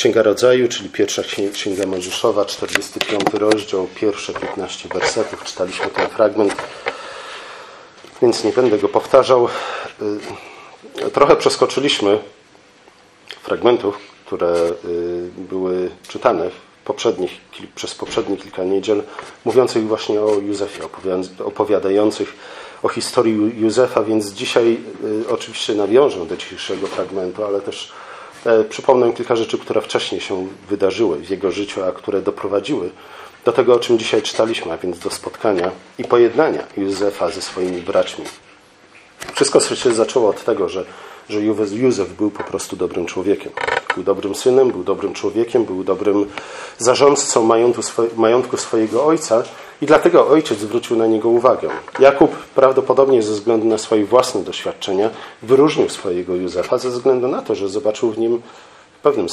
Księga Rodzaju, czyli pierwsza Księga Mojżeszowa, 45 rozdział, pierwsze 15 wersetów. Czytaliśmy ten fragment, więc nie będę go powtarzał. Y, trochę przeskoczyliśmy fragmentów, które y, były czytane poprzednich, przez poprzednie kilka niedziel, mówiących właśnie o Józefie, opowiadających o historii Józefa, więc dzisiaj y, oczywiście nawiążę do dzisiejszego fragmentu, ale też przypomnę kilka rzeczy, które wcześniej się wydarzyły w jego życiu, a które doprowadziły do tego, o czym dzisiaj czytaliśmy, a więc do spotkania i pojednania Józefa ze swoimi braćmi. Wszystko się zaczęło od tego, że, że Józef był po prostu dobrym człowiekiem. Był dobrym synem, był dobrym człowiekiem, był dobrym zarządcą majątku swojego ojca i dlatego ojciec zwrócił na niego uwagę. Jakub prawdopodobnie ze względu na swoje własne doświadczenia wyróżnił swojego Józefa ze względu na to, że zobaczył w nim w pewnym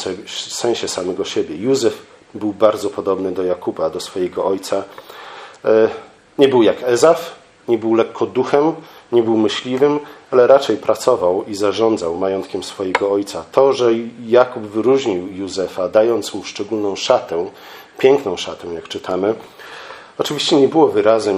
sensie samego siebie. Józef był bardzo podobny do Jakuba, do swojego ojca. E, nie był jak Ezaf, nie był lekko duchem, nie był myśliwym, ale raczej pracował i zarządzał majątkiem swojego ojca. To, że Jakub wyróżnił Józefa, dając mu szczególną szatę, piękną szatę, jak czytamy, oczywiście nie było wyrazem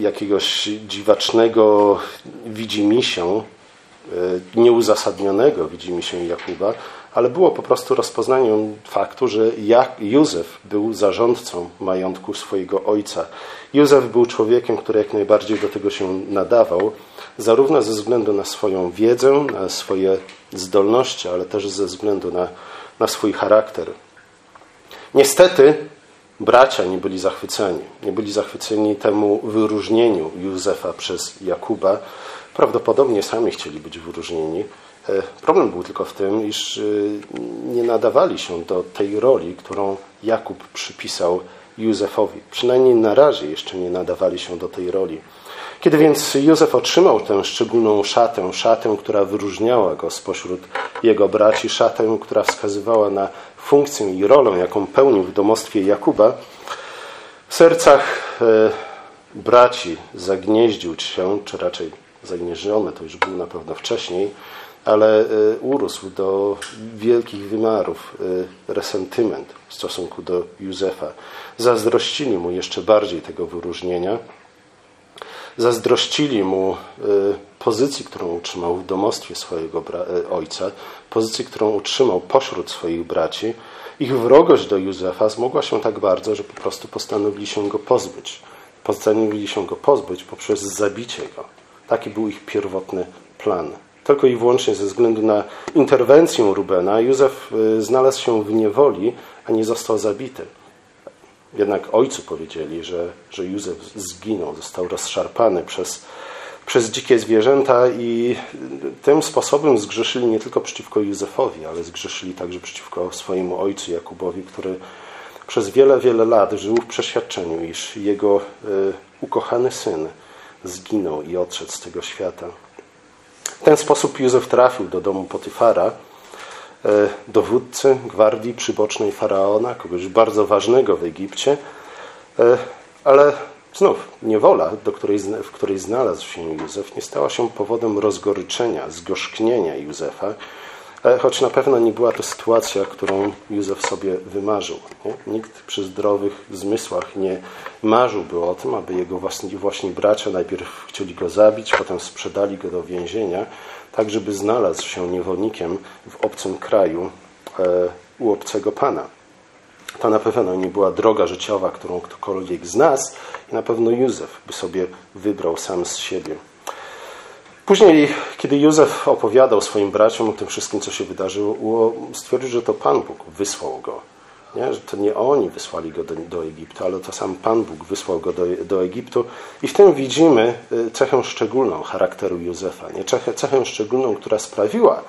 jakiegoś dziwacznego widzimisię, e, nieuzasadnionego widzimisię Jakuba, ale było po prostu rozpoznaniem faktu, że Józef był zarządcą majątku swojego ojca. Józef był człowiekiem, który jak najbardziej do tego się nadawał, zarówno ze względu na swoją wiedzę, na swoje zdolności, ale też ze względu na, na swój charakter. Niestety bracia nie byli zachwyceni. Nie byli zachwyceni temu wyróżnieniu Józefa przez Jakuba. Prawdopodobnie sami chcieli być wyróżnieni. E, problem był tylko w tym, iż e, nie nadawali się do tej roli, którą Jakub przypisał Józefowi. Przynajmniej na razie jeszcze nie nadawali się do tej roli. Kiedy więc Józef otrzymał tę szczególną szatę, szatę, która wyróżniała go spośród jego braci, szatę, która wskazywała na funkcję i rolę, jaką pełnił w domostwie Jakuba, w sercach e, braci zagnieździł się, czy raczej zagnieżdżony, to już był na pewno wcześniej, ale e, urósł do wielkich wymiarów e, resentyment w stosunku do Józefa. Zazdrościli mu jeszcze bardziej tego wyróżnienia. Zazdrościli mu e, pozycji, którą utrzymał w domostwie swojego ojca, pozycji, którą utrzymał pośród swoich braci. Ich wrogość do Józefa zmogła się tak bardzo, że po prostu postanowili się go pozbyć. Postanowili się go pozbyć poprzez zabicie go. Taki był ich pierwotny plan tylko i wyłącznie ze względu na interwencję Rubena, Józef y, znalazł się w niewoli, a nie został zabity. Jednak ojcu powiedzieli, że, że Józef zginął, został rozszarpany przez, przez dzikie zwierzęta i tym sposobem zgrzeszyli nie tylko przeciwko Józefowi, ale zgrzeszyli także przeciwko swojemu ojcu Jakubowi, który przez wiele, wiele lat żył w przeświadczeniu, iż jego y, ukochany syn zginął i odszedł z tego świata. W ten sposób Józef trafił do domu Potyfara, e, dowódcy gwardii przybocznej faraona, kogoś bardzo ważnego w Egipcie, e, ale znów niewola, do której, w której znalazł się Józef, nie stała się powodem rozgoryczenia, zgorzknienia Józefa, E, choć na pewno nie była to sytuacja, którą Józef sobie wymarzył. Nie? Nikt przy zdrowych zmysłach nie marzyłby o tym, aby jego własni, właśnie bracia najpierw chcieli go zabić, potem sprzedali go do więzienia, tak żeby znalazł się niewolnikiem w obcym kraju e, u obcego pana. To na pewno nie była droga życiowa, którą ktokolwiek z nas i na pewno Józef by sobie wybrał sam z siebie. Później, kiedy Józef opowiadał swoim braciom o tym wszystkim, co się wydarzyło, stwierdził, że to Pan Bóg wysłał go. Nie? Że to nie oni wysłali go do, do Egiptu, ale to sam Pan Bóg wysłał go do, do Egiptu. I w tym widzimy y, cechę szczególną charakteru Józefa. Nie? Cechę, cechę szczególną, która sprawiła,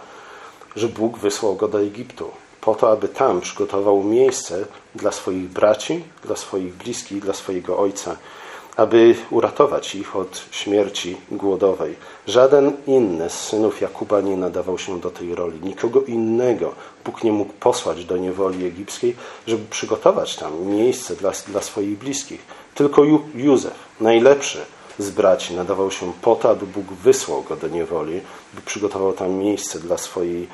że Bóg wysłał go do Egiptu. Po to, aby tam przygotował miejsce dla swoich braci, dla swoich bliskich, dla swojego ojca aby uratować ich od śmierci głodowej. Żaden inny z synów Jakuba nie nadawał się do tej roli. Nikogo innego Bóg nie mógł posłać do niewoli egipskiej, żeby przygotować tam miejsce dla, dla swoich bliskich. Tylko Józef, najlepszy z braci, nadawał się po to, aby Bóg wysłał go do niewoli, by przygotował tam miejsce dla swojej,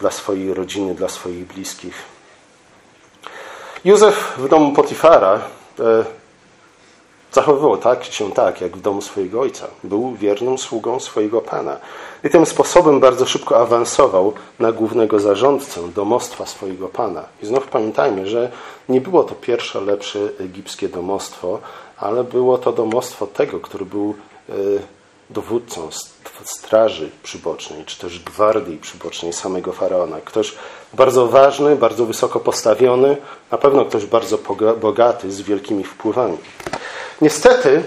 dla swojej rodziny, dla swoich bliskich. Józef w domu Potifara e, zachowywał tak, się tak, jak w domu swojego ojca. Był wiernym sługą swojego pana. I tym sposobem bardzo szybko awansował na głównego zarządcę domostwa swojego pana. I znów pamiętajmy, że nie było to pierwsze lepsze egipskie domostwo, ale było to domostwo tego, który był e, dowódcą straży przybocznej, czy też gwardii przybocznej samego faraona. Ktoś bardzo ważny, bardzo wysoko postawiony, na pewno ktoś bardzo bogaty, z wielkimi wpływami. Niestety,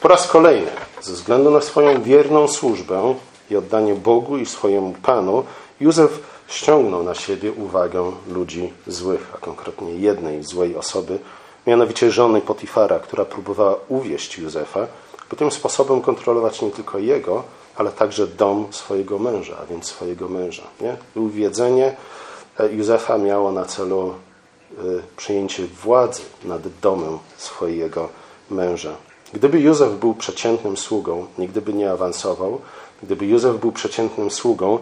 po raz kolejny, ze względu na swoją wierną służbę i oddanie Bogu i swojemu Panu, Józef ściągnął na siebie uwagę ludzi złych, a konkretnie jednej złej osoby, mianowicie żony Potifara, która próbowała uwieść Józefa, by tym sposobem kontrolować nie tylko jego, ale także dom swojego męża, a więc swojego męża. Nie? Uwiedzenie e, Józefa miało na celu e, przejęcie władzy nad domem swojego męża. Gdyby Józef był przeciętnym sługą, nigdy by nie awansował. Gdyby Józef był przeciętnym sługą,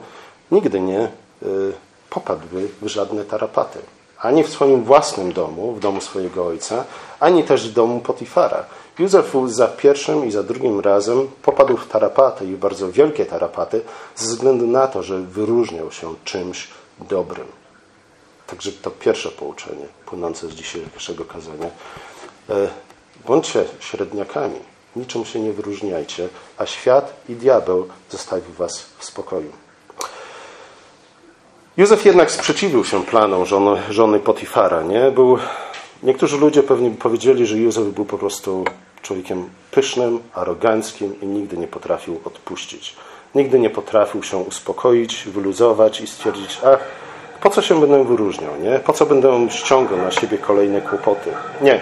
nigdy nie y, popadłby w żadne tarapaty. Ani w swoim własnym domu, w domu swojego ojca, ani też w domu Potifara. Józef za pierwszym i za drugim razem popadł w tarapaty i bardzo wielkie tarapaty ze względu na to, że wyróżniał się czymś dobrym. Także to pierwsze pouczenie płynące z dzisiejszego kazania. Bądźcie średniakami, niczym się nie wyróżniajcie, a świat i diabeł zostawi was w spokoju. Józef jednak sprzeciwił się planom żony, żony Potifara. Nie? Był, niektórzy ludzie pewnie powiedzieli, że Józef był po prostu człowiekiem pysznym, aroganckim i nigdy nie potrafił odpuścić. Nigdy nie potrafił się uspokoić, wyluzować i stwierdzić, ach, po co się będę wyróżniał, nie? Po co będę ściągał na siebie kolejne kłopoty? Nie.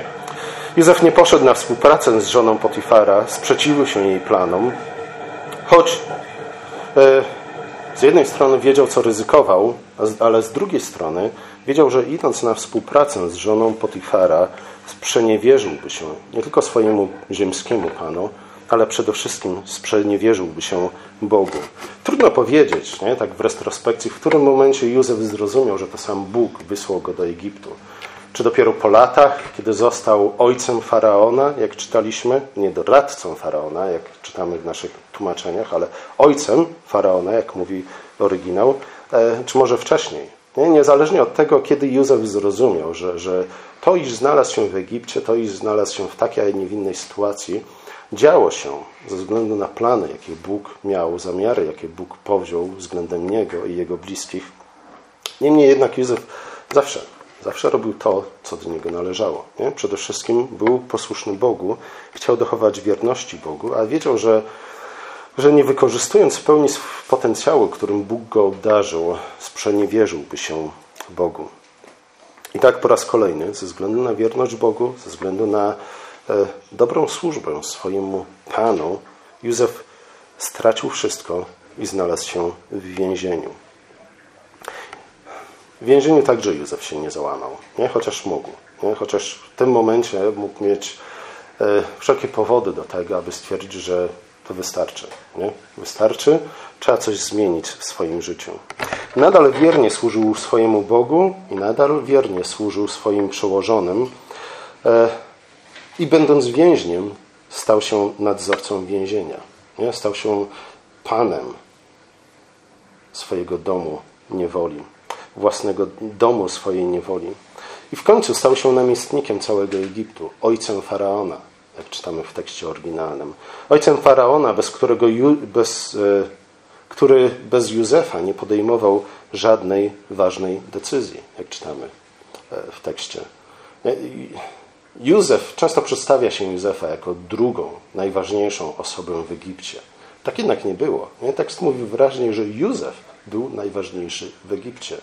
Józef nie poszedł na współpracę z żoną Potifara, sprzeciwił się jej planom, choć e, z jednej strony wiedział, co ryzykował, ale z drugiej strony wiedział, że idąc na współpracę z żoną Potifara, sprzeniewierzyłby się nie tylko swojemu ziemskiemu panu, ale przede wszystkim sprzeniewierzyłby się Bogu. Trudno powiedzieć, nie? tak w retrospekcji, w którym momencie Józef zrozumiał, że to sam Bóg wysłał go do Egiptu. Czy dopiero po latach, kiedy został ojcem faraona, jak czytaliśmy, nie doradcą faraona, jak czytamy w naszych tłumaczeniach, ale ojcem faraona, jak mówi oryginał, e, czy może wcześniej? Nie? Niezależnie od tego, kiedy Józef zrozumiał, że, że to, iż znalazł się w Egipcie, to, iż znalazł się w takiej, a nie innej sytuacji, działo się ze względu na plany, jakie Bóg miał, zamiary, jakie Bóg powziął względem niego i jego bliskich. Niemniej jednak Józef zawsze Zawsze robił to, co do niego należało. Nie? Przede wszystkim był posłuszny Bogu, chciał dochować wierności Bogu, a wiedział, że, że nie wykorzystując w pełni potencjału, którym Bóg go obdarzył, sprzeniewierzyłby się Bogu. I tak po raz kolejny, ze względu na wierność Bogu, ze względu na e, dobrą służbę swojemu Panu, Józef stracił wszystko i znalazł się w więzieniu. W więzieniu także Józef się nie załamał, nie? chociaż mógł. Nie? Chociaż w tym momencie mógł mieć e, wszelkie powody do tego, aby stwierdzić, że to wystarczy. Nie? Wystarczy, trzeba coś zmienić w swoim życiu. Nadal wiernie służył swojemu Bogu i nadal wiernie służył swoim przełożonym. E, I będąc więźniem, stał się nadzorcą więzienia. Nie? Stał się panem swojego domu niewoli własnego domu swojej niewoli. I w końcu stał się namiestnikiem całego Egiptu, ojcem faraona, jak czytamy w tekście oryginalnym. Ojcem faraona, bez którego, bez, e, który bez Józefa nie podejmował żadnej ważnej decyzji, jak czytamy e, w tekście. E, Józef, często przedstawia się Józefa jako drugą, najważniejszą osobę w Egipcie. Tak jednak nie było. Tekst mówi wyraźnie, że Józef był najważniejszy w Egipcie.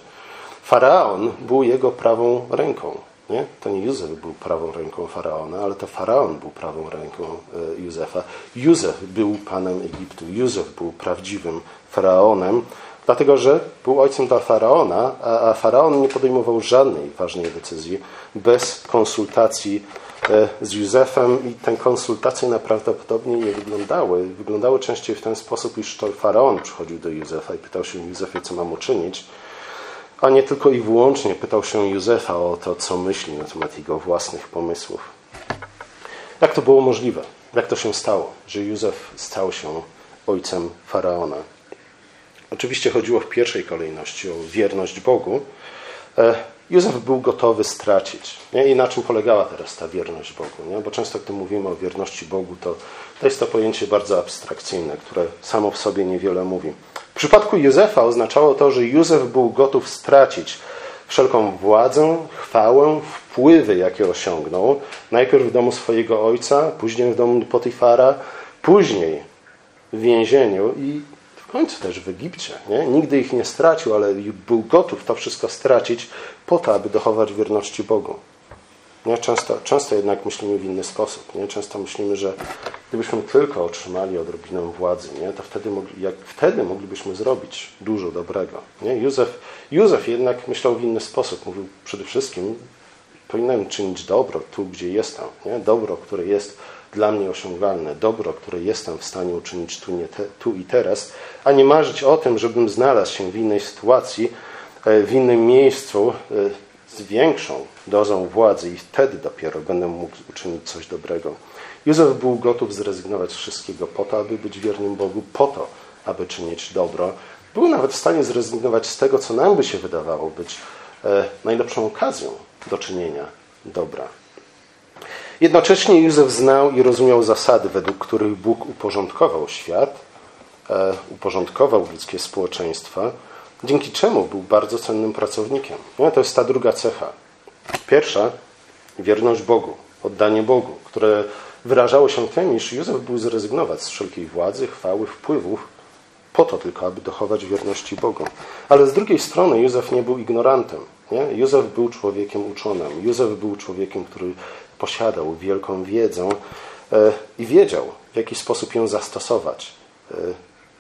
Faraon był jego prawą ręką. Nie? To nie Józef był prawą ręką faraona, ale to faraon był prawą ręką e, Józefa. Józef był panem Egiptu. Józef był prawdziwym faraonem, dlatego że był ojcem dla faraona, a faraon nie podejmował żadnej ważnej decyzji bez konsultacji e, z Józefem i te konsultacje najprawdopodobniej nie wyglądały. Wyglądały częściej w ten sposób, iż to faraon przychodził do Józefa i pytał się Józefie, co mam uczynić a nie tylko i wyłącznie pytał się Józefa o to, co myśli na temat jego własnych pomysłów. Jak to było możliwe? Jak to się stało, że Józef stał się ojcem faraona? Oczywiście chodziło w pierwszej kolejności o wierność Bogu. E, Józef był gotowy stracić. Nie? I na czym polegała teraz ta wierność Bogu? Nie? Bo często, gdy mówimy o wierności Bogu, to, to jest to pojęcie bardzo abstrakcyjne, które samo w sobie niewiele mówi. W przypadku Józefa oznaczało to, że Józef był gotów stracić wszelką władzę, chwałę, wpływy, jakie osiągnął. Najpierw w domu swojego ojca, później w domu Potifara, później w więzieniu i w końcu też w Egipcie. Nie? Nigdy ich nie stracił, ale był gotów to wszystko stracić po to, aby dochować wierności Bogu. Nie? Często, często jednak myślimy w inny sposób. Nie? Często myślimy, że gdybyśmy tylko otrzymali odrobinę władzy, nie? to wtedy, mogli, jak, wtedy moglibyśmy zrobić dużo dobrego. Nie? Józef, Józef jednak myślał w inny sposób. Mówił przede wszystkim, powinienem czynić dobro tu, gdzie jestem. Nie? Dobro, które jest dla mnie osiągalne, dobro, które jestem w stanie uczynić tu, nie te, tu i teraz, a nie marzyć o tym, żebym znalazł się w innej sytuacji, e, w innym miejscu, e, z większą dozą władzy i wtedy dopiero będę mógł uczynić coś dobrego. Józef był gotów zrezygnować z wszystkiego po to, aby być wiernym Bogu, po to, aby czynić dobro. Był nawet w stanie zrezygnować z tego, co nam by się wydawało być e, najlepszą okazją do czynienia dobra. Jednocześnie Józef znał i rozumiał zasady, według których Bóg uporządkował świat, e, uporządkował ludzkie społeczeństwa dzięki czemu był bardzo cennym pracownikiem. No, to jest ta druga cecha. Pierwsza, wierność Bogu, oddanie Bogu, które wyrażało się tym, iż Józef był zrezygnować z wszelkiej władzy, chwały, wpływów, po to tylko, aby dochować wierności Bogu. Ale z drugiej strony Józef nie był ignorantem. Nie? Józef był człowiekiem uczonym. Józef był człowiekiem, który posiadał wielką wiedzę e, i wiedział, w jaki sposób ją zastosować.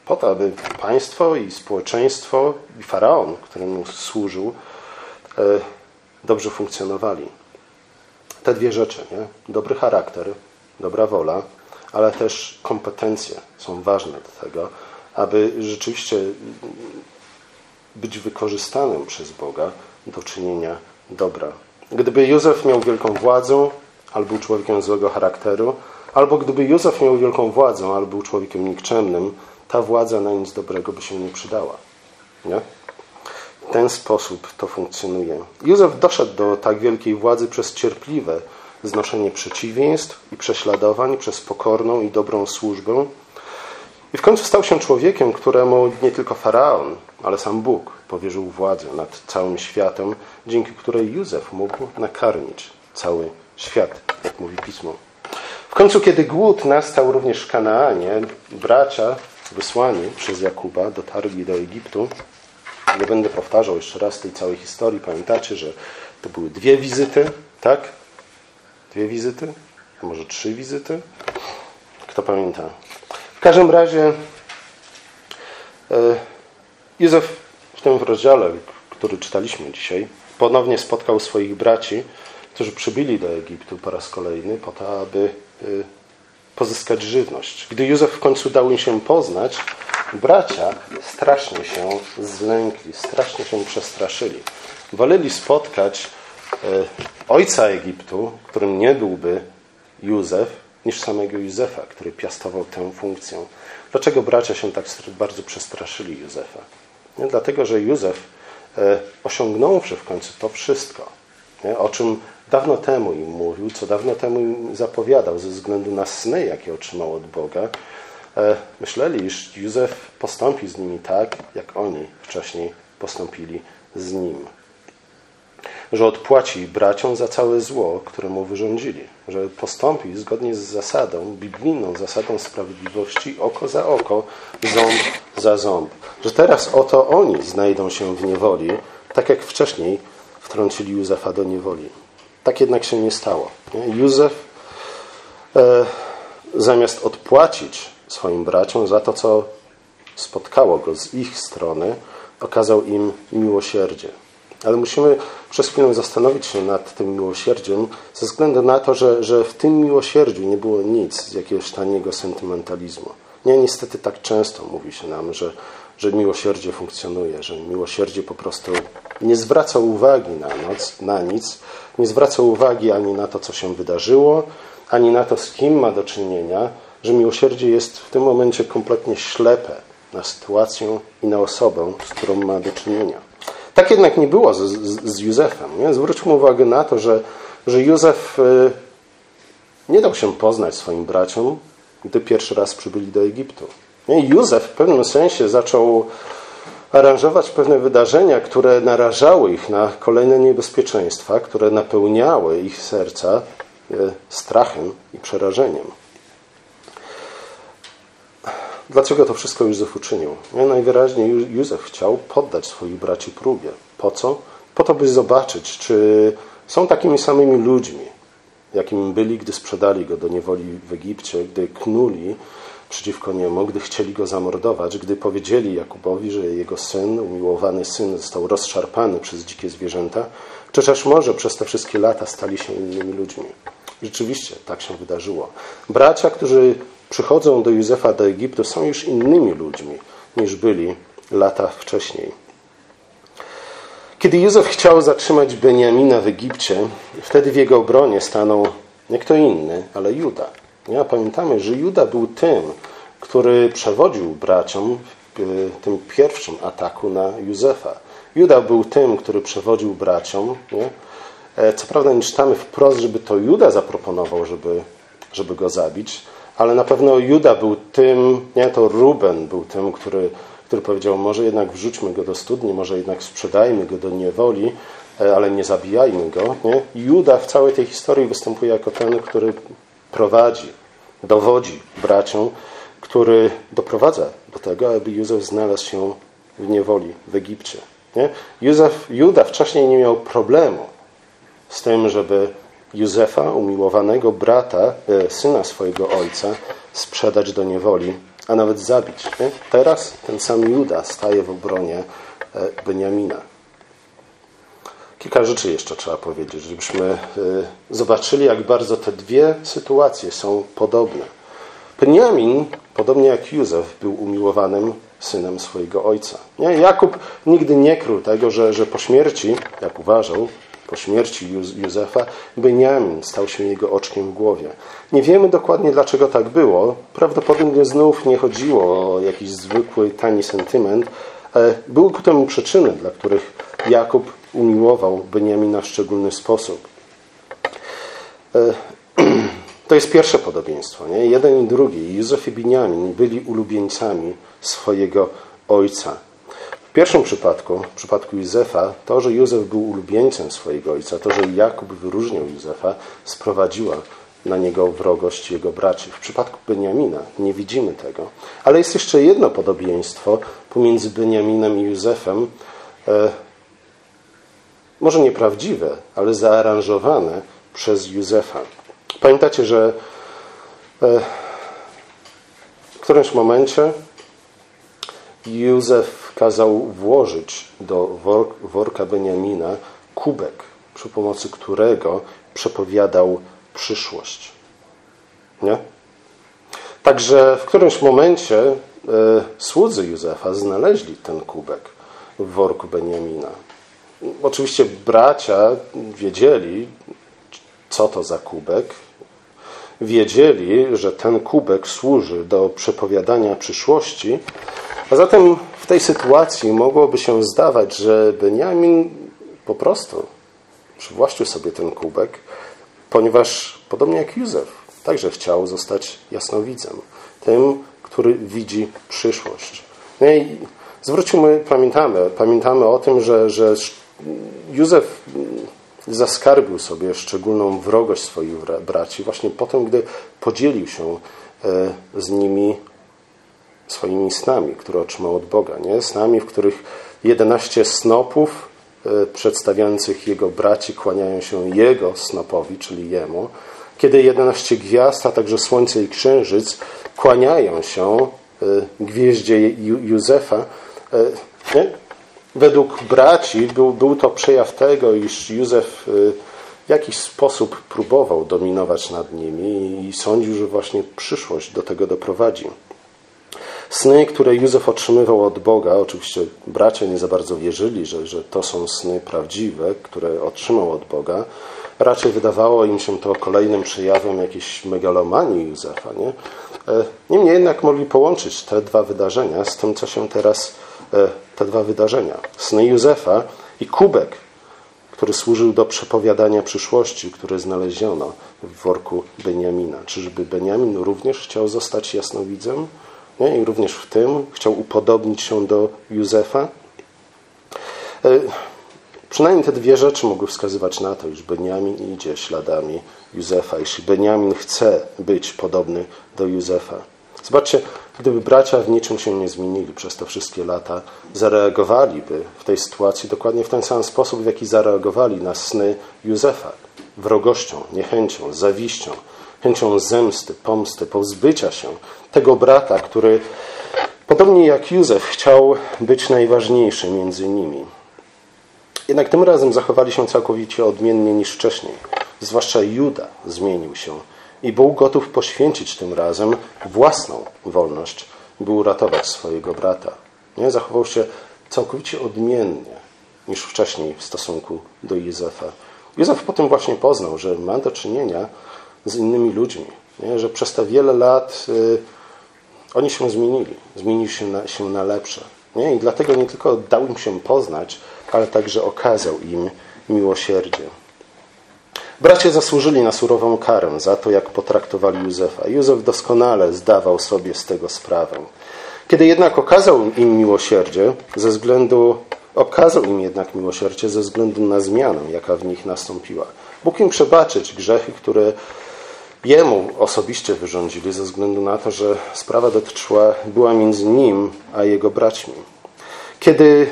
Po to, aby państwo i społeczeństwo i faraon, któremu służył, e, dobrze funkcjonowali. Te dwie rzeczy, nie? dobry charakter, dobra wola, ale też kompetencje są ważne do tego, aby rzeczywiście być wykorzystanym przez Boga do czynienia dobra. Gdyby Józef miał wielką władzę, albo był człowiekiem złego charakteru, albo gdyby Józef miał wielką władzę, albo był człowiekiem nikczemnym, ta władza na nic dobrego by się nie przydała. Nie? W ten sposób to funkcjonuje. Józef doszedł do tak wielkiej władzy przez cierpliwe znoszenie przeciwieństw i prześladowań, przez pokorną i dobrą służbę. I w końcu stał się człowiekiem, któremu nie tylko faraon, ale sam Bóg powierzył władzę nad całym światem, dzięki której Józef mógł nakarmić cały świat, jak mówi pismo. W końcu, kiedy głód nastał również w Kanaanie, bracia wysłani przez Jakuba dotarli do Egiptu. Nie będę powtarzał jeszcze raz tej całej historii. Pamiętacie, że to były dwie wizyty, tak? Dwie wizyty? A może trzy wizyty? Kto pamięta? W każdym razie e, Józef w tym rozdziale, który czytaliśmy dzisiaj, ponownie spotkał swoich braci, którzy przybyli do Egiptu po raz kolejny po to, aby e, pozyskać żywność. Gdy Józef w końcu dał im się poznać, bracia strasznie się zlękli, strasznie się przestraszyli. Woleli spotkać e, ojca Egiptu, którym nie byłby Józef, niż samego Józefa, który piastował tę funkcję. Dlaczego bracia się tak bardzo przestraszyli Józefa? Nie? Dlatego, że Józef, e, osiągnąwszy w końcu to wszystko, nie? o czym dawno temu im mówił, co dawno temu im zapowiadał ze względu na sny, jakie otrzymał od Boga, e, myśleli, iż Józef postąpi z nimi tak, jak oni wcześniej postąpili z nim. Że odpłaci braciom za całe zło, które mu wyrządzili. Że postąpi zgodnie z zasadą, biblijną zasadą sprawiedliwości, oko za oko, ząb za ząb. Że teraz oto oni znajdą się w niewoli, tak jak wcześniej wtrącili Józefa do niewoli. Tak jednak się nie stało. Józef e, zamiast odpłacić swoim braciom za to, co spotkało go z ich strony, okazał im miłosierdzie. Ale musimy przez chwilę zastanowić się nad tym miłosierdziem, ze względu na to, że, że w tym miłosierdziu nie było nic z jakiegoś taniego sentymentalizmu. Nie, niestety tak często mówi się nam, że, że miłosierdzie funkcjonuje, że miłosierdzie po prostu nie zwraca uwagi na, noc, na nic, nie zwraca uwagi ani na to, co się wydarzyło, ani na to, z kim ma do czynienia, że miłosierdzie jest w tym momencie kompletnie ślepe na sytuację i na osobę, z którą ma do czynienia. Tak jednak nie było z, z, z Józefem. Nie? Zwróćmy uwagę na to, że, że Józef y, nie dał się poznać swoim braciom, gdy pierwszy raz przybyli do Egiptu. Nie? Józef w pewnym sensie zaczął aranżować pewne wydarzenia, które narażały ich na kolejne niebezpieczeństwa, które napełniały ich serca e, strachem i przerażeniem. Dlaczego to wszystko Józef uczynił? Najwyraźniej Józef chciał poddać swoich braci próbie. Po co? Po to, by zobaczyć, czy są takimi samymi ludźmi, jakimi byli, gdy sprzedali go do niewoli w Egipcie, gdy knuli przeciwko niemu, gdy chcieli go zamordować, gdy powiedzieli Jakubowi, że jego syn, umiłowany syn, został rozszarpany przez dzikie zwierzęta, czy też może przez te wszystkie lata stali się innymi ludźmi. Rzeczywiście tak się wydarzyło. Bracia, którzy przychodzą do Józefa do Egiptu, są już innymi ludźmi niż byli lata wcześniej. Kiedy Józef chciał zatrzymać Beniamina w Egipcie, wtedy w jego obronie stanął nie kto inny, ale Juda. Ja pamiętamy, że Juda był tym, który przewodził braciom w tym pierwszym ataku na Józefa. Juda był tym, który przewodził braciom. Nie? E, co prawda nie czytamy wprost, żeby to Juda zaproponował, żeby, żeby go zabić, ale na pewno Juda był tym, nie to Ruben był tym, który, który powiedział, może jednak wrzućmy go do studni, może jednak sprzedajmy go do niewoli, e, ale nie zabijajmy go. Nie? Juda w całej tej historii występuje jako ten, który prowadzi, dowodzi braciom, który doprowadza do tego, aby Józef znalazł się w niewoli w Egipcie. Nie? Józef, Juda wcześniej nie miał problemu z tym, żeby Józefa, umiłowanego brata, e, syna swojego ojca, sprzedać do niewoli, a nawet zabić. Nie? Teraz ten sam Juda staje w obronie e, Beniamina. Kilka rzeczy jeszcze trzeba powiedzieć, żebyśmy e, zobaczyli, jak bardzo te dwie sytuacje są podobne. Beniamin, podobnie jak Józef, był umiłowanym synem swojego ojca. Nie? Jakub nigdy nie krył tego, że, że po śmierci, jak uważał, po śmierci Józefa, Beniamin stał się jego oczkiem w głowie. Nie wiemy dokładnie, dlaczego tak było. Prawdopodobnie znów nie chodziło o jakiś zwykły, tani sentyment. Były ku temu przyczyny, dla których Jakub umiłował Beniamina w szczególny sposób. E, to jest pierwsze podobieństwo. Nie? Jeden i drugi, Józef i Beniamin, byli ulubieńcami swojego ojca. W pierwszym przypadku, w przypadku Józefa, to, że Józef był ulubieńcem swojego ojca, to, że Jakub wyróżniał Józefa, sprowadziła na niego wrogość jego braci. W przypadku Beniamina nie widzimy tego. Ale jest jeszcze jedno podobieństwo pomiędzy Beniaminem i Józefem, e, może nieprawdziwe, ale zaaranżowane przez Józefa. Pamiętacie, że e, w którymś momencie Józef kazał włożyć do worka Beniamina kubek, przy pomocy którego przepowiadał przyszłość. Nie? Także w którymś momencie e, słudzy Józefa znaleźli ten kubek w worku Beniamina. Oczywiście bracia wiedzieli, co to za kubek. Wiedzieli, że ten kubek służy do przepowiadania przyszłości, a zatem w tej sytuacji mogłoby się zdawać, że Beniamin po prostu przywłaszczył sobie ten kubek, ponieważ podobnie jak Józef, także chciał zostać jasnowidzem, tym, który widzi przyszłość. No i zwróćmy, pamiętamy, pamiętamy o tym, że, że Józef zaskarbił sobie szczególną wrogość swoich braci właśnie potem, gdy podzielił się e, z nimi swoimi snami, które otrzymał od Boga. Nie? Snami, w których 11 snopów e, przedstawiających jego braci kłaniają się jego snopowi, czyli jemu, kiedy 11 gwiazd, a także słońce i księżyc kłaniają się e, gwieździe Józefa. Nie? Według braci był, był to przejaw tego, iż Józef y, w jakiś sposób próbował dominować nad nimi i sądził, że właśnie przyszłość do tego doprowadzi. Sny, które Józef otrzymywał od Boga, oczywiście bracia nie za bardzo wierzyli, że, że to są sny prawdziwe, które otrzymał od Boga. Raczej wydawało im się to kolejnym przejawem jakiejś megalomanii Józefa. Nie? E, niemniej jednak mogli połączyć te dwa wydarzenia z tym, co się teraz, te dwa wydarzenia. Sny Józefa i kubek, który służył do przepowiadania przyszłości, który znaleziono w worku Beniamina. Czyżby Beniamin również chciał zostać jasnowidzem? Nie? I również w tym chciał upodobnić się do Józefa. E, przynajmniej te dwie rzeczy mogły wskazywać na to, iż Beniamin idzie śladami Józefa, iż Beniamin chce być podobny do Józefa. Zobaczcie, gdyby bracia w niczym się nie zmienili przez te wszystkie lata, zareagowaliby w tej sytuacji dokładnie w ten sam sposób, w jaki zareagowali na sny Józefa. Wrogością, niechęcią, zawiścią, chęcią zemsty, pomsty, pozbycia się tego brata, który podobnie jak Józef chciał być najważniejszy między nimi. Jednak tym razem zachowali się całkowicie odmiennie niż wcześniej. Zwłaszcza Juda zmienił się i był gotów poświęcić tym razem własną wolność, by uratować swojego brata. Nie? Zachował się całkowicie odmiennie niż wcześniej w stosunku do Józefa. Józef potem właśnie poznał, że ma do czynienia z innymi ludźmi, nie? że przez te wiele lat y, oni się zmienili, zmienili się na, się na lepsze. Nie? I dlatego nie tylko dał im się poznać, ale także okazał im miłosierdzie. Bracia zasłużyli na surową karę za to, jak potraktowali Józefa. Józef doskonale zdawał sobie z tego sprawę. Kiedy jednak okazał im miłosierdzie, ze względu, okazał im jednak miłosierdzie ze względu na zmianę, jaka w nich nastąpiła. Bóg im przebaczyć grzechy, które jemu osobiście wyrządzili, ze względu na to, że sprawa dotyczyła, była między nim a jego braćmi. Kiedy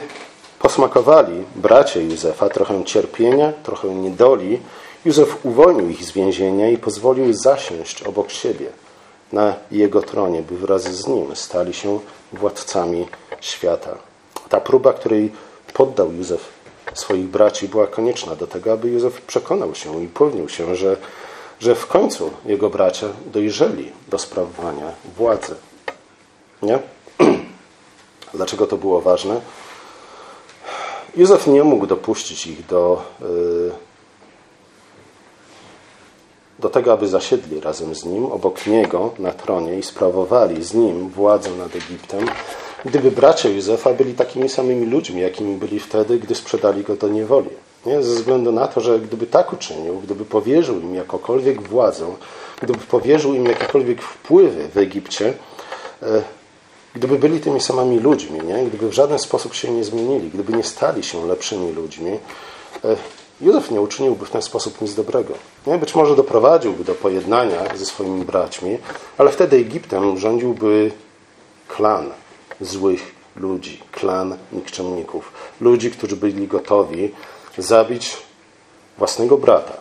posmakowali bracia Józefa trochę cierpienia, trochę niedoli, Józef uwolnił ich z więzienia i pozwolił zasiąść obok siebie na jego tronie, by wraz z nim stali się władcami świata. Ta próba, której poddał Józef swoich braci, była konieczna do tego, aby Józef przekonał się i upewnił się, że, że w końcu jego bracia dojrzeli do sprawowania władzy. Nie? Dlaczego to było ważne? Józef nie mógł dopuścić ich do. Yy, do tego, aby zasiedli razem z nim, obok niego na tronie i sprawowali z nim władzę nad Egiptem, gdyby bracia Józefa byli takimi samymi ludźmi, jakimi byli wtedy, gdy sprzedali go do niewoli. Nie? Ze względu na to, że gdyby tak uczynił, gdyby powierzył im jakokolwiek władzę, gdyby powierzył im jakiekolwiek wpływy w Egipcie, e, gdyby byli tymi samymi ludźmi, nie? gdyby w żaden sposób się nie zmienili, gdyby nie stali się lepszymi ludźmi, e, Józef nie uczyniłby w ten sposób nic dobrego. Nie? Być może doprowadziłby do pojednania ze swoimi braćmi, ale wtedy Egiptem rządziłby klan złych ludzi, klan nikczemników. Ludzi, którzy byli gotowi zabić własnego brata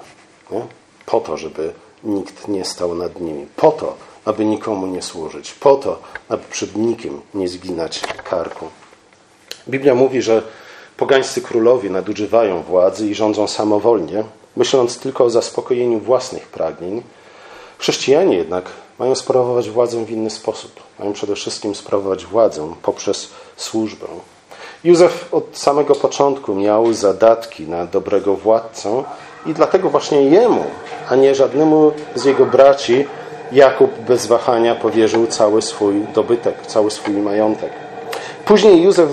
nie? po to, żeby nikt nie stał nad nimi, po to, aby nikomu nie służyć, po to, aby przed nikim nie zginać karku. Biblia mówi, że Pogańscy królowie nadużywają władzy i rządzą samowolnie, myśląc tylko o zaspokojeniu własnych pragnień. Chrześcijanie jednak mają sprawować władzę w inny sposób. Mają przede wszystkim sprawować władzę poprzez służbę. Józef od samego początku miał zadatki na dobrego władcę i dlatego właśnie jemu, a nie żadnemu z jego braci, Jakub bez wahania powierzył cały swój dobytek, cały swój majątek. Później Józef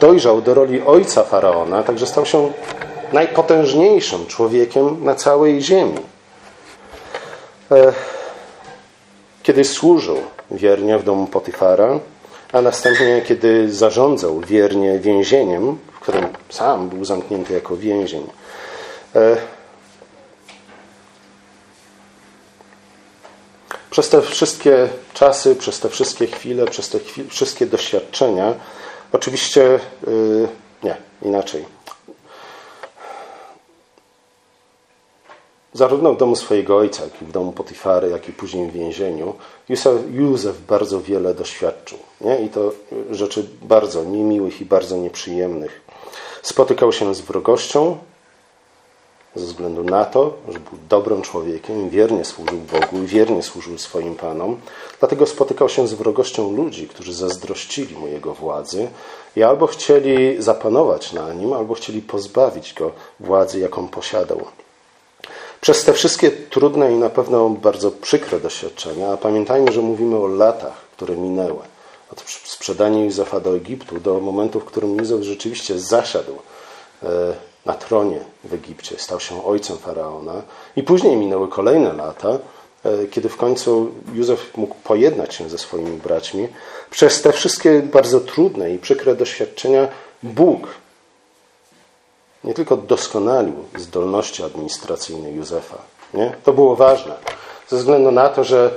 dojrzał do roli ojca faraona, także stał się najpotężniejszym człowiekiem na całej ziemi. E, kiedy służył wiernie w domu Potyfara, a następnie kiedy zarządzał wiernie więzieniem, w którym sam był zamknięty jako więzień, Przez te wszystkie czasy, przez te wszystkie chwile, przez te chwile, wszystkie doświadczenia, oczywiście yy, nie, inaczej. Zarówno w domu swojego ojca, jak i w domu Potifary, jak i później w więzieniu, Józef, Józef bardzo wiele doświadczył. Nie? I to rzeczy bardzo niemiłych i bardzo nieprzyjemnych. Spotykał się z wrogością, ze względu na to, że był dobrym człowiekiem, wiernie służył Bogu i wiernie służył swoim panom. Dlatego spotykał się z wrogością ludzi, którzy zazdrościli mu jego władzy i albo chcieli zapanować na nim, albo chcieli pozbawić go władzy, jaką posiadał. Przez te wszystkie trudne i na pewno bardzo przykre doświadczenia, a pamiętajmy, że mówimy o latach, które minęły, od sprzedania Józefa do Egiptu do momentu, w którym Józef rzeczywiście zasiadł e, na tronie w Egipcie, stał się ojcem faraona, i później minęły kolejne lata, e, kiedy w końcu Józef mógł pojednać się ze swoimi braćmi. Przez te wszystkie bardzo trudne i przykre doświadczenia Bóg nie tylko doskonalił zdolności administracyjne Józefa. Nie? To było ważne, ze względu na to, że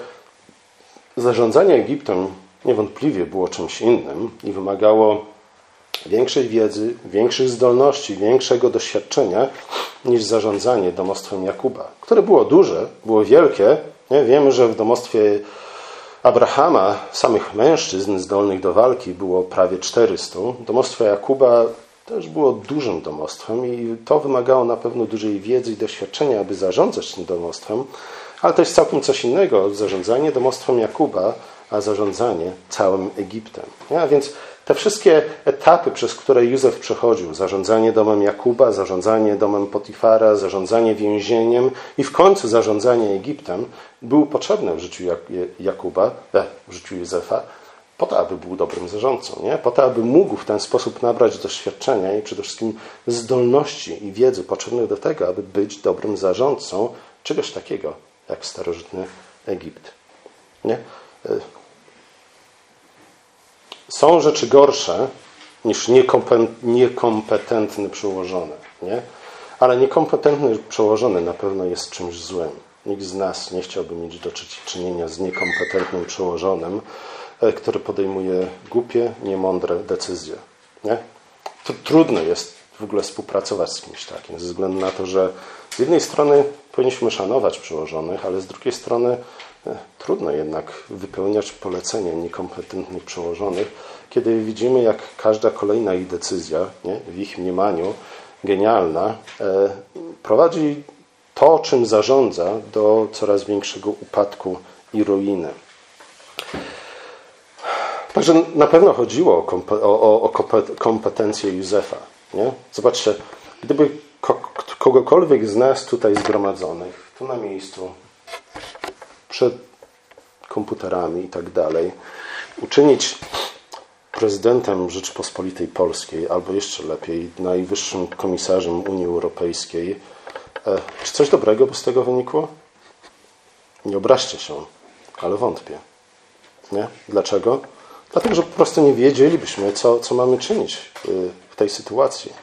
zarządzanie Egiptem niewątpliwie było czymś innym i wymagało większej wiedzy, większych zdolności, większego doświadczenia niż zarządzanie domostwem Jakuba, które było duże, było wielkie. Nie? Wiemy, że w domostwie Abrahama samych mężczyzn zdolnych do walki było prawie 400. Domostwo Jakuba też było dużym domostwem i to wymagało na pewno dużej wiedzy i doświadczenia, aby zarządzać tym domostwem, ale to jest całkiem coś innego zarządzanie domostwem Jakuba, a zarządzanie całym Egiptem. A więc te wszystkie etapy, przez które Józef przechodził, zarządzanie domem Jakuba, zarządzanie domem Potifara, zarządzanie więzieniem i w końcu zarządzanie Egiptem, były potrzebne w życiu Jakuba, e, w życiu Józefa, po to, aby był dobrym zarządcą, nie? po to, aby mógł w ten sposób nabrać doświadczenia i przede wszystkim zdolności i wiedzy potrzebnych do tego, aby być dobrym zarządcą czegoś takiego jak starożytny Egipt. Nie? Są rzeczy gorsze niż niekompetentny przełożony. Nie? Ale niekompetentny przełożony na pewno jest czymś złym. Nikt z nas nie chciałby mieć do czynienia z niekompetentnym przełożonym, e, który podejmuje głupie, niemądre decyzje. Nie? To trudno jest w ogóle współpracować z kimś takim, ze względu na to, że z jednej strony powinniśmy szanować przełożonych, ale z drugiej strony trudno jednak wypełniać polecenia niekompetentnych przełożonych, kiedy widzimy, jak każda kolejna ich decyzja, nie, w ich mniemaniu genialna, e, prowadzi to, czym zarządza, do coraz większego upadku i ruiny. Także na pewno chodziło o kompetencje Józefa. Nie? Zobaczcie, gdyby kogokolwiek z nas tutaj zgromadzonych, tu na miejscu, przed komputerami i tak dalej, uczynić prezydentem Rzeczypospolitej Polskiej, albo jeszcze lepiej, najwyższym komisarzem Unii Europejskiej, e, czy coś dobrego by z tego wynikło? Nie obraźcie się, ale wątpię. Nie? Dlaczego? Dlatego, że po prostu nie wiedzielibyśmy, co, co mamy czynić y, w tej sytuacji.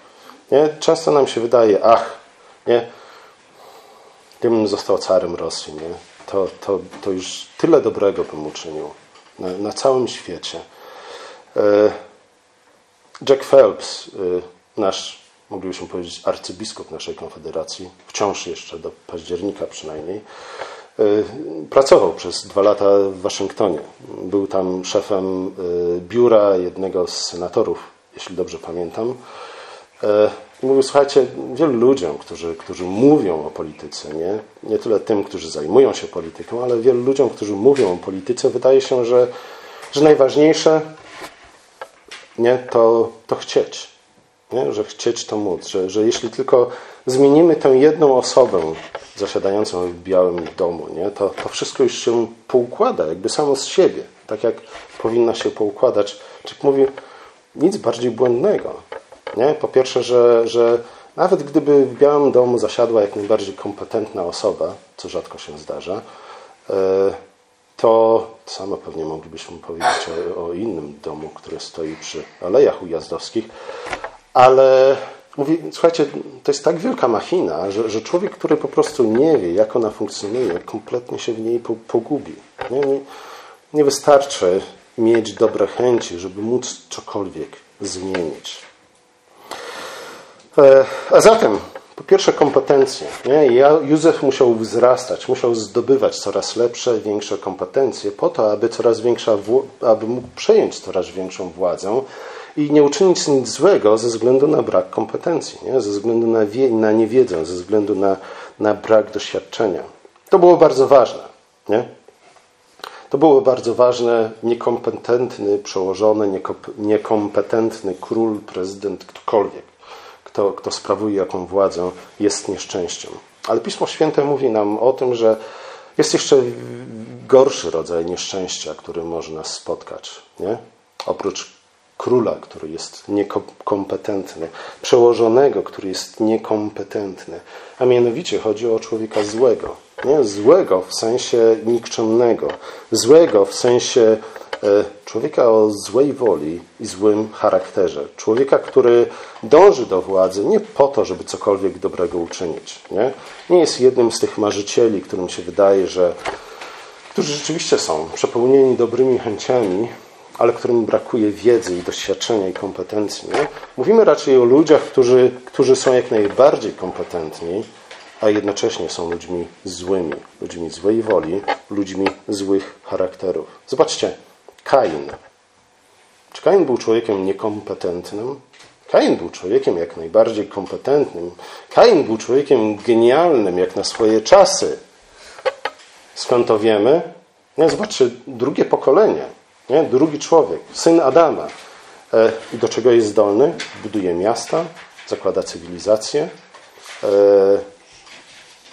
Nie? Często nam się wydaje, ach, nie, gdybym został carem Rosji, nie? To, to, to już tyle dobrego bym uczynił na, na całym świecie. E, Jack Phelps, e, nasz, moglibyśmy powiedzieć, arcybiskup naszej konfederacji, wciąż jeszcze do października przynajmniej, e, pracował przez dwa lata w Waszyngtonie. Był tam szefem biura jednego z senatorów, jeśli dobrze pamiętam. Mówił, słuchajcie, wielu ludziom, którzy, którzy mówią o polityce, nie? nie tyle tym, którzy zajmują się polityką, ale wielu ludziom, którzy mówią o polityce, wydaje się, że, że najważniejsze nie? To, to chcieć. Nie? Że chcieć to móc. Że, że jeśli tylko zmienimy tę jedną osobę zasiadającą w Białym Domu, nie? To, to wszystko już się poukłada, jakby samo z siebie. Tak jak powinna się poukładać. Czyk mówi, nic bardziej błędnego. Nie? Po pierwsze, że, że nawet gdyby w Białym Domu zasiadła jak najbardziej kompetentna osoba, co rzadko się zdarza, e, to samo pewnie moglibyśmy powiedzieć o, o, innym domu, który stoi przy Alejach Ujazdowskich, ale mówi, słuchajcie, to jest tak wielka machina, że, że człowiek, który po prostu nie wie, jak ona funkcjonuje, kompletnie się w niej pogubi. Nie, nie, nie wystarczy mieć dobre chęci, żeby móc cokolwiek zmienić. E, a zatem po pierwsze kompetencje. Nie? Józef musiał wzrastać, musiał zdobywać coraz lepsze, większe kompetencje po to, aby coraz większa, aby mógł przejąć coraz większą władzę i nie uczynić nic złego ze względu na brak kompetencji, nie? ze względu na, wie, na niewiedzę, ze względu na, na brak doświadczenia. To było bardzo ważne. Nie? To było bardzo ważne. Niekompetentny przełożony, niekompetentny król, prezydent, ktokolwiek, kto, kto sprawuje jaką władzę, jest nieszczęściem. Ale Pismo Święte mówi nam o tym, że jest jeszcze gorszy rodzaj nieszczęścia, który może nas spotkać. Nie? Oprócz króla, który jest niekompetentny, przełożonego, który jest niekompetentny. A mianowicie chodzi o człowieka złego. Nie? Złego w sensie nikczemnego, złego w sensie człowieka o złej woli i złym charakterze. Człowieka, który dąży do władzy nie po to, żeby cokolwiek dobrego uczynić. Nie, nie jest jednym z tych marzycieli, którym się wydaje, że którzy rzeczywiście są przepełnieni dobrymi chęciami, ale którym brakuje wiedzy i doświadczenia i kompetencji. Nie? Mówimy raczej o ludziach, którzy, którzy są jak najbardziej kompetentni, a jednocześnie są ludźmi złymi, ludźmi złej woli, ludźmi złych charakterów. Zobaczcie, Kain. Czy Kain był człowiekiem niekompetentnym? Kain był człowiekiem jak najbardziej kompetentnym. Kain był człowiekiem genialnym jak na swoje czasy. Skąd to wiemy? Zobaczcie, drugie pokolenie, nie? drugi człowiek, syn Adama. E, I do czego jest zdolny? Buduje miasta, zakłada cywilizację.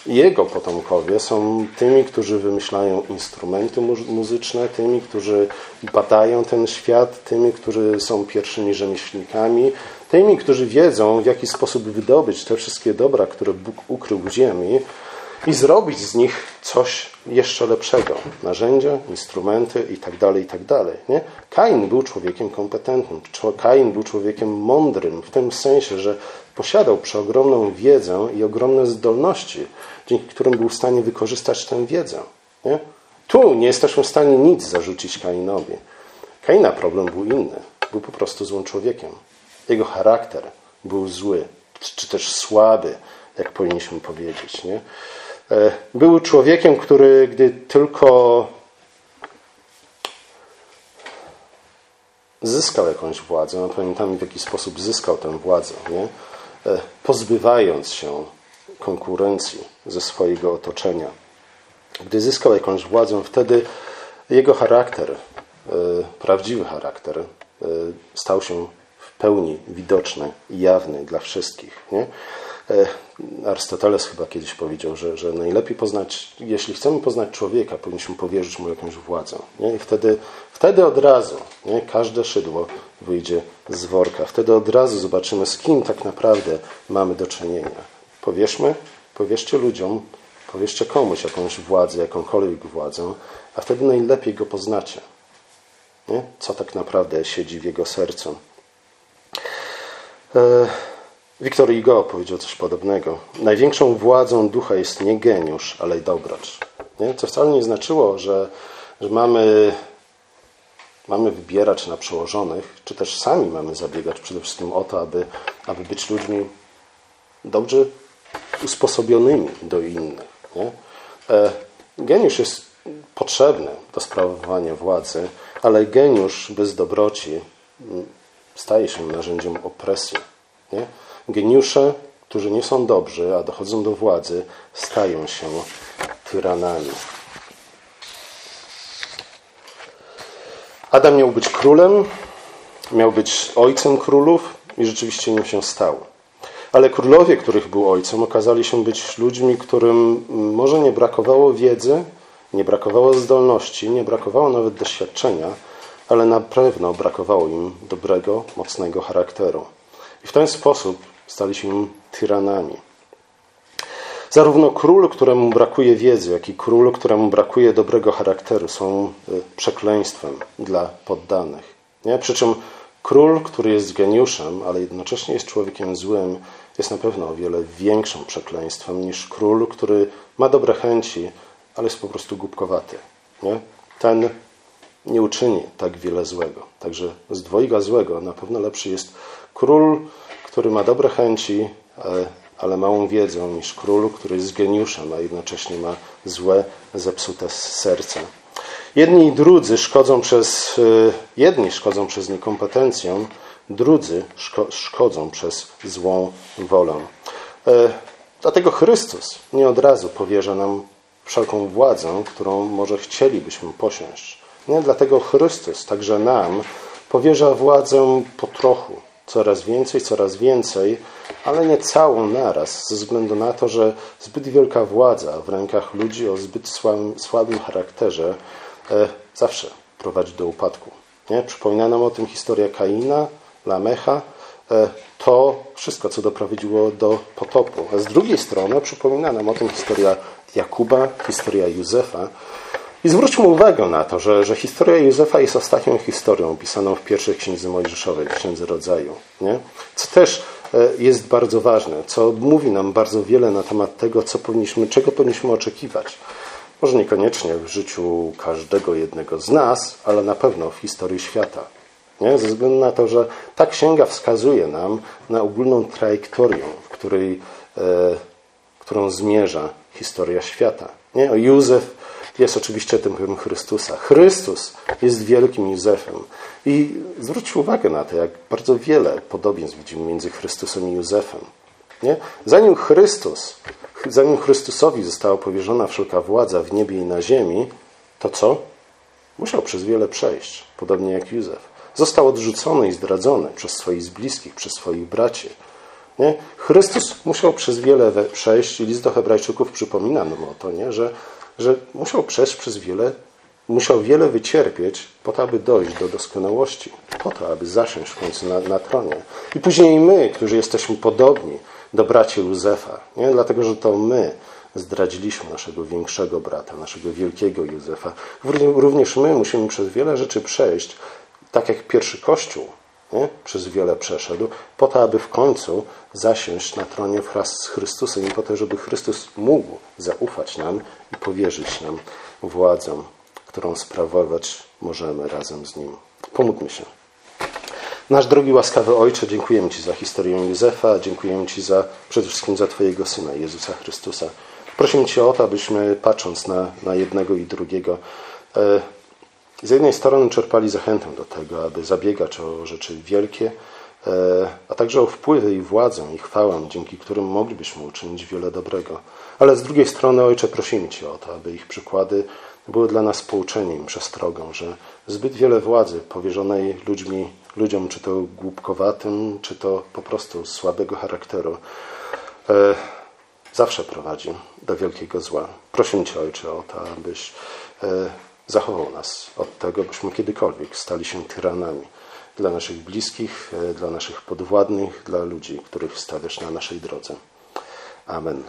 Jego potomkowie są tymi, którzy wymyślają instrumenty muzyczne, tymi, którzy badają ten świat, tymi, którzy są pierwszymi rzemieślnikami, tymi, którzy wiedzą, w jaki sposób wydobyć te wszystkie dobra, które Bóg ukrył w ziemi i zrobić z nich coś jeszcze lepszego. Narzędzia, instrumenty itd. Tak itd. Tak nie? Kain był człowiekiem kompetentnym. Kain był człowiekiem mądrym w tym sensie, że posiadał przeogromną wiedzę i ogromne zdolności, dzięki którym był w stanie wykorzystać tę wiedzę. Nie? Tu nie jesteśmy w stanie nic zarzucić Kainowi. Kaina problem był inny. Był po prostu złym człowiekiem. Jego charakter był zły, czy też słaby, jak powinniśmy powiedzieć. Nie? E, był człowiekiem, który gdy tylko zyskał jakąś władzę, no pamiętamy w jaki sposób zyskał tę władzę, nie? E, pozbywając się konkurencji ze swojego otoczenia. Gdy zyskał jakąś władzę, wtedy jego charakter, e, prawdziwy charakter, stał się w pełni widoczny i jawny dla wszystkich. Nie? E, Arystoteles chyba kiedyś powiedział, że, że najlepiej poznać, jeśli chcemy poznać człowieka, powinniśmy powierzyć mu jakąś władzę. Nie? I wtedy, wtedy od razu nie? każde szydło wyjdzie z worka. Wtedy od razu zobaczymy, z kim tak naprawdę mamy do czynienia. Powierzmy, powierzcie ludziom, powierzcie komuś jakąś władzę, jakąkolwiek władzę, a wtedy najlepiej go poznacie. Nie? Co tak naprawdę siedzi w jego sercu. E Wiktor Hugo powiedział coś podobnego. Największą władzą ducha jest nie geniusz, ale dobracz. Nie? Co wcale nie znaczyło, że, że mamy, mamy wybierać na przełożonych, czy też sami mamy zabiegać przede wszystkim o to, aby, aby być ludźmi dobrze usposobionymi do innych. Nie? E, geniusz jest potrzebny do sprawowania władzy, ale geniusz bez dobroci mm, staje się narzędziem opresji. Nie? Geniusze, którzy nie są dobrzy, a dochodzą do władzy, stają się tyranami. Adam miał być królem, miał być ojcem królów i rzeczywiście nim się stał. Ale królowie, których był ojcem, okazali się być ludźmi, którym może nie brakowało wiedzy, nie brakowało zdolności, nie brakowało nawet doświadczenia, ale na pewno brakowało im dobrego, mocnego charakteru. I w ten sposób stali się tyranami. Zarówno król, któremu brakuje wiedzy, jak i król, któremu brakuje dobrego charakteru, są y, przekleństwem dla poddanych. Nie? Przy czym król, który jest geniuszem, ale jednocześnie jest człowiekiem złym, jest na pewno o wiele większym przekleństwem niż król, który ma dobre chęci, ale jest po prostu głupkowaty. Nie? Ten nie uczyni tak wiele złego. Także z dwojga złego na pewno lepszy jest król, który ma dobre chęci, ale, małą wiedzę niż król, który jest geniuszem, a jednocześnie ma złe, zepsute serce. Jedni i drudzy szkodzą przez, y, jedni szkodzą przez niekompetencję, drudzy szko- szkodzą przez złą wolę. E, dlatego Chrystus nie od razu powierza nam wszelką władzę, którą może chcielibyśmy posiąść. Nie dlatego Chrystus także nam powierza władzę po trochu, coraz więcej, coraz więcej, ale nie całą naraz, ze względu na to, że zbyt wielka władza w rękach ludzi o zbyt słabym, słabym charakterze e, zawsze prowadzi do upadku. Nie? Przypomina nam o tym historia Kaina, Lamecha, e, to wszystko, co doprowadziło do potopu. A z drugiej strony przypomina nam o tym historia Jakuba, historia Józefa. I zwróćmy uwagę na to, że, że historia Józefa jest ostatnią historią pisaną w pierwszej księdze Mojżeszowej, księdze rodzaju. Nie? Co też e, jest bardzo ważne, co mówi nam bardzo wiele na temat tego, co powinniśmy, czego powinniśmy oczekiwać. Może niekoniecznie w życiu każdego jednego z nas, ale na pewno w historii świata. Nie? Ze względu na to, że ta księga wskazuje nam na ogólną trajektorię, w której, e, którą zmierza historia świata. Nie? Józef jest oczywiście tym Chrystusa. Chrystus jest wielkim Józefem. I zwróćcie uwagę na to, jak bardzo wiele podobieństw widzimy między Chrystusem i Józefem. Nie? Zanim Chrystus, zanim Chrystusowi została powierzona wszelka władza w niebie i na ziemi, to co? Musiał przez wiele przejść, podobnie jak Józef. Został odrzucony i zdradzony przez swoich bliskich, przez swoich braci. Nie? Chrystus musiał przez wiele przejść i list do Hebrajczyków przypomina nam o to, nie? Że, że musiał przejść przez wiele, musiał wiele wycierpieć po to, aby dojść do doskonałości, po to, aby zasiąść w końcu na, na tronie. I później my, którzy jesteśmy podobni do braci Józefa, nie? dlatego że to my zdradziliśmy naszego większego brata, naszego wielkiego Józefa. Również my musimy przez wiele rzeczy przejść, tak jak pierwszy Kościół nie? przez wiele przeszedł, po to, aby w końcu zasiąść na tronie wraz z Chrystusem i po to, żeby Chrystus mógł zaufać nam i powierzyć nam władzę, którą sprawować możemy razem z Nim. Pomódlmy się. Nasz drogi łaskawy Ojcze, dziękujemy Ci za historię Józefa, dziękujemy Ci za, przede wszystkim za Twojego Syna, Jezusa Chrystusa. Prosimy Cię o to, abyśmy patrząc na, na jednego i drugiego, e, z jednej strony czerpali zachętę do tego, aby zabiegać o rzeczy wielkie, e, a także o wpływy i władzę i chwałę, dzięki którym moglibyśmy uczynić wiele dobrego. Ale z drugiej strony, Ojcze, prosimy Cię o to, aby ich przykłady były dla nas pouczeniem, przestrogą, że zbyt wiele władzy powierzonej ludźmi, ludziom, czy to głupkowatym, czy to po prostu słabego charakteru, e, zawsze prowadzi do wielkiego zła. Prosimy Cię, Ojcze, o to, abyś e, zachował nas od tego, byśmy kiedykolwiek stali się tyranami dla naszych bliskich, e, dla naszych podwładnych, dla ludzi, których stawiasz na naszej drodze. Amen.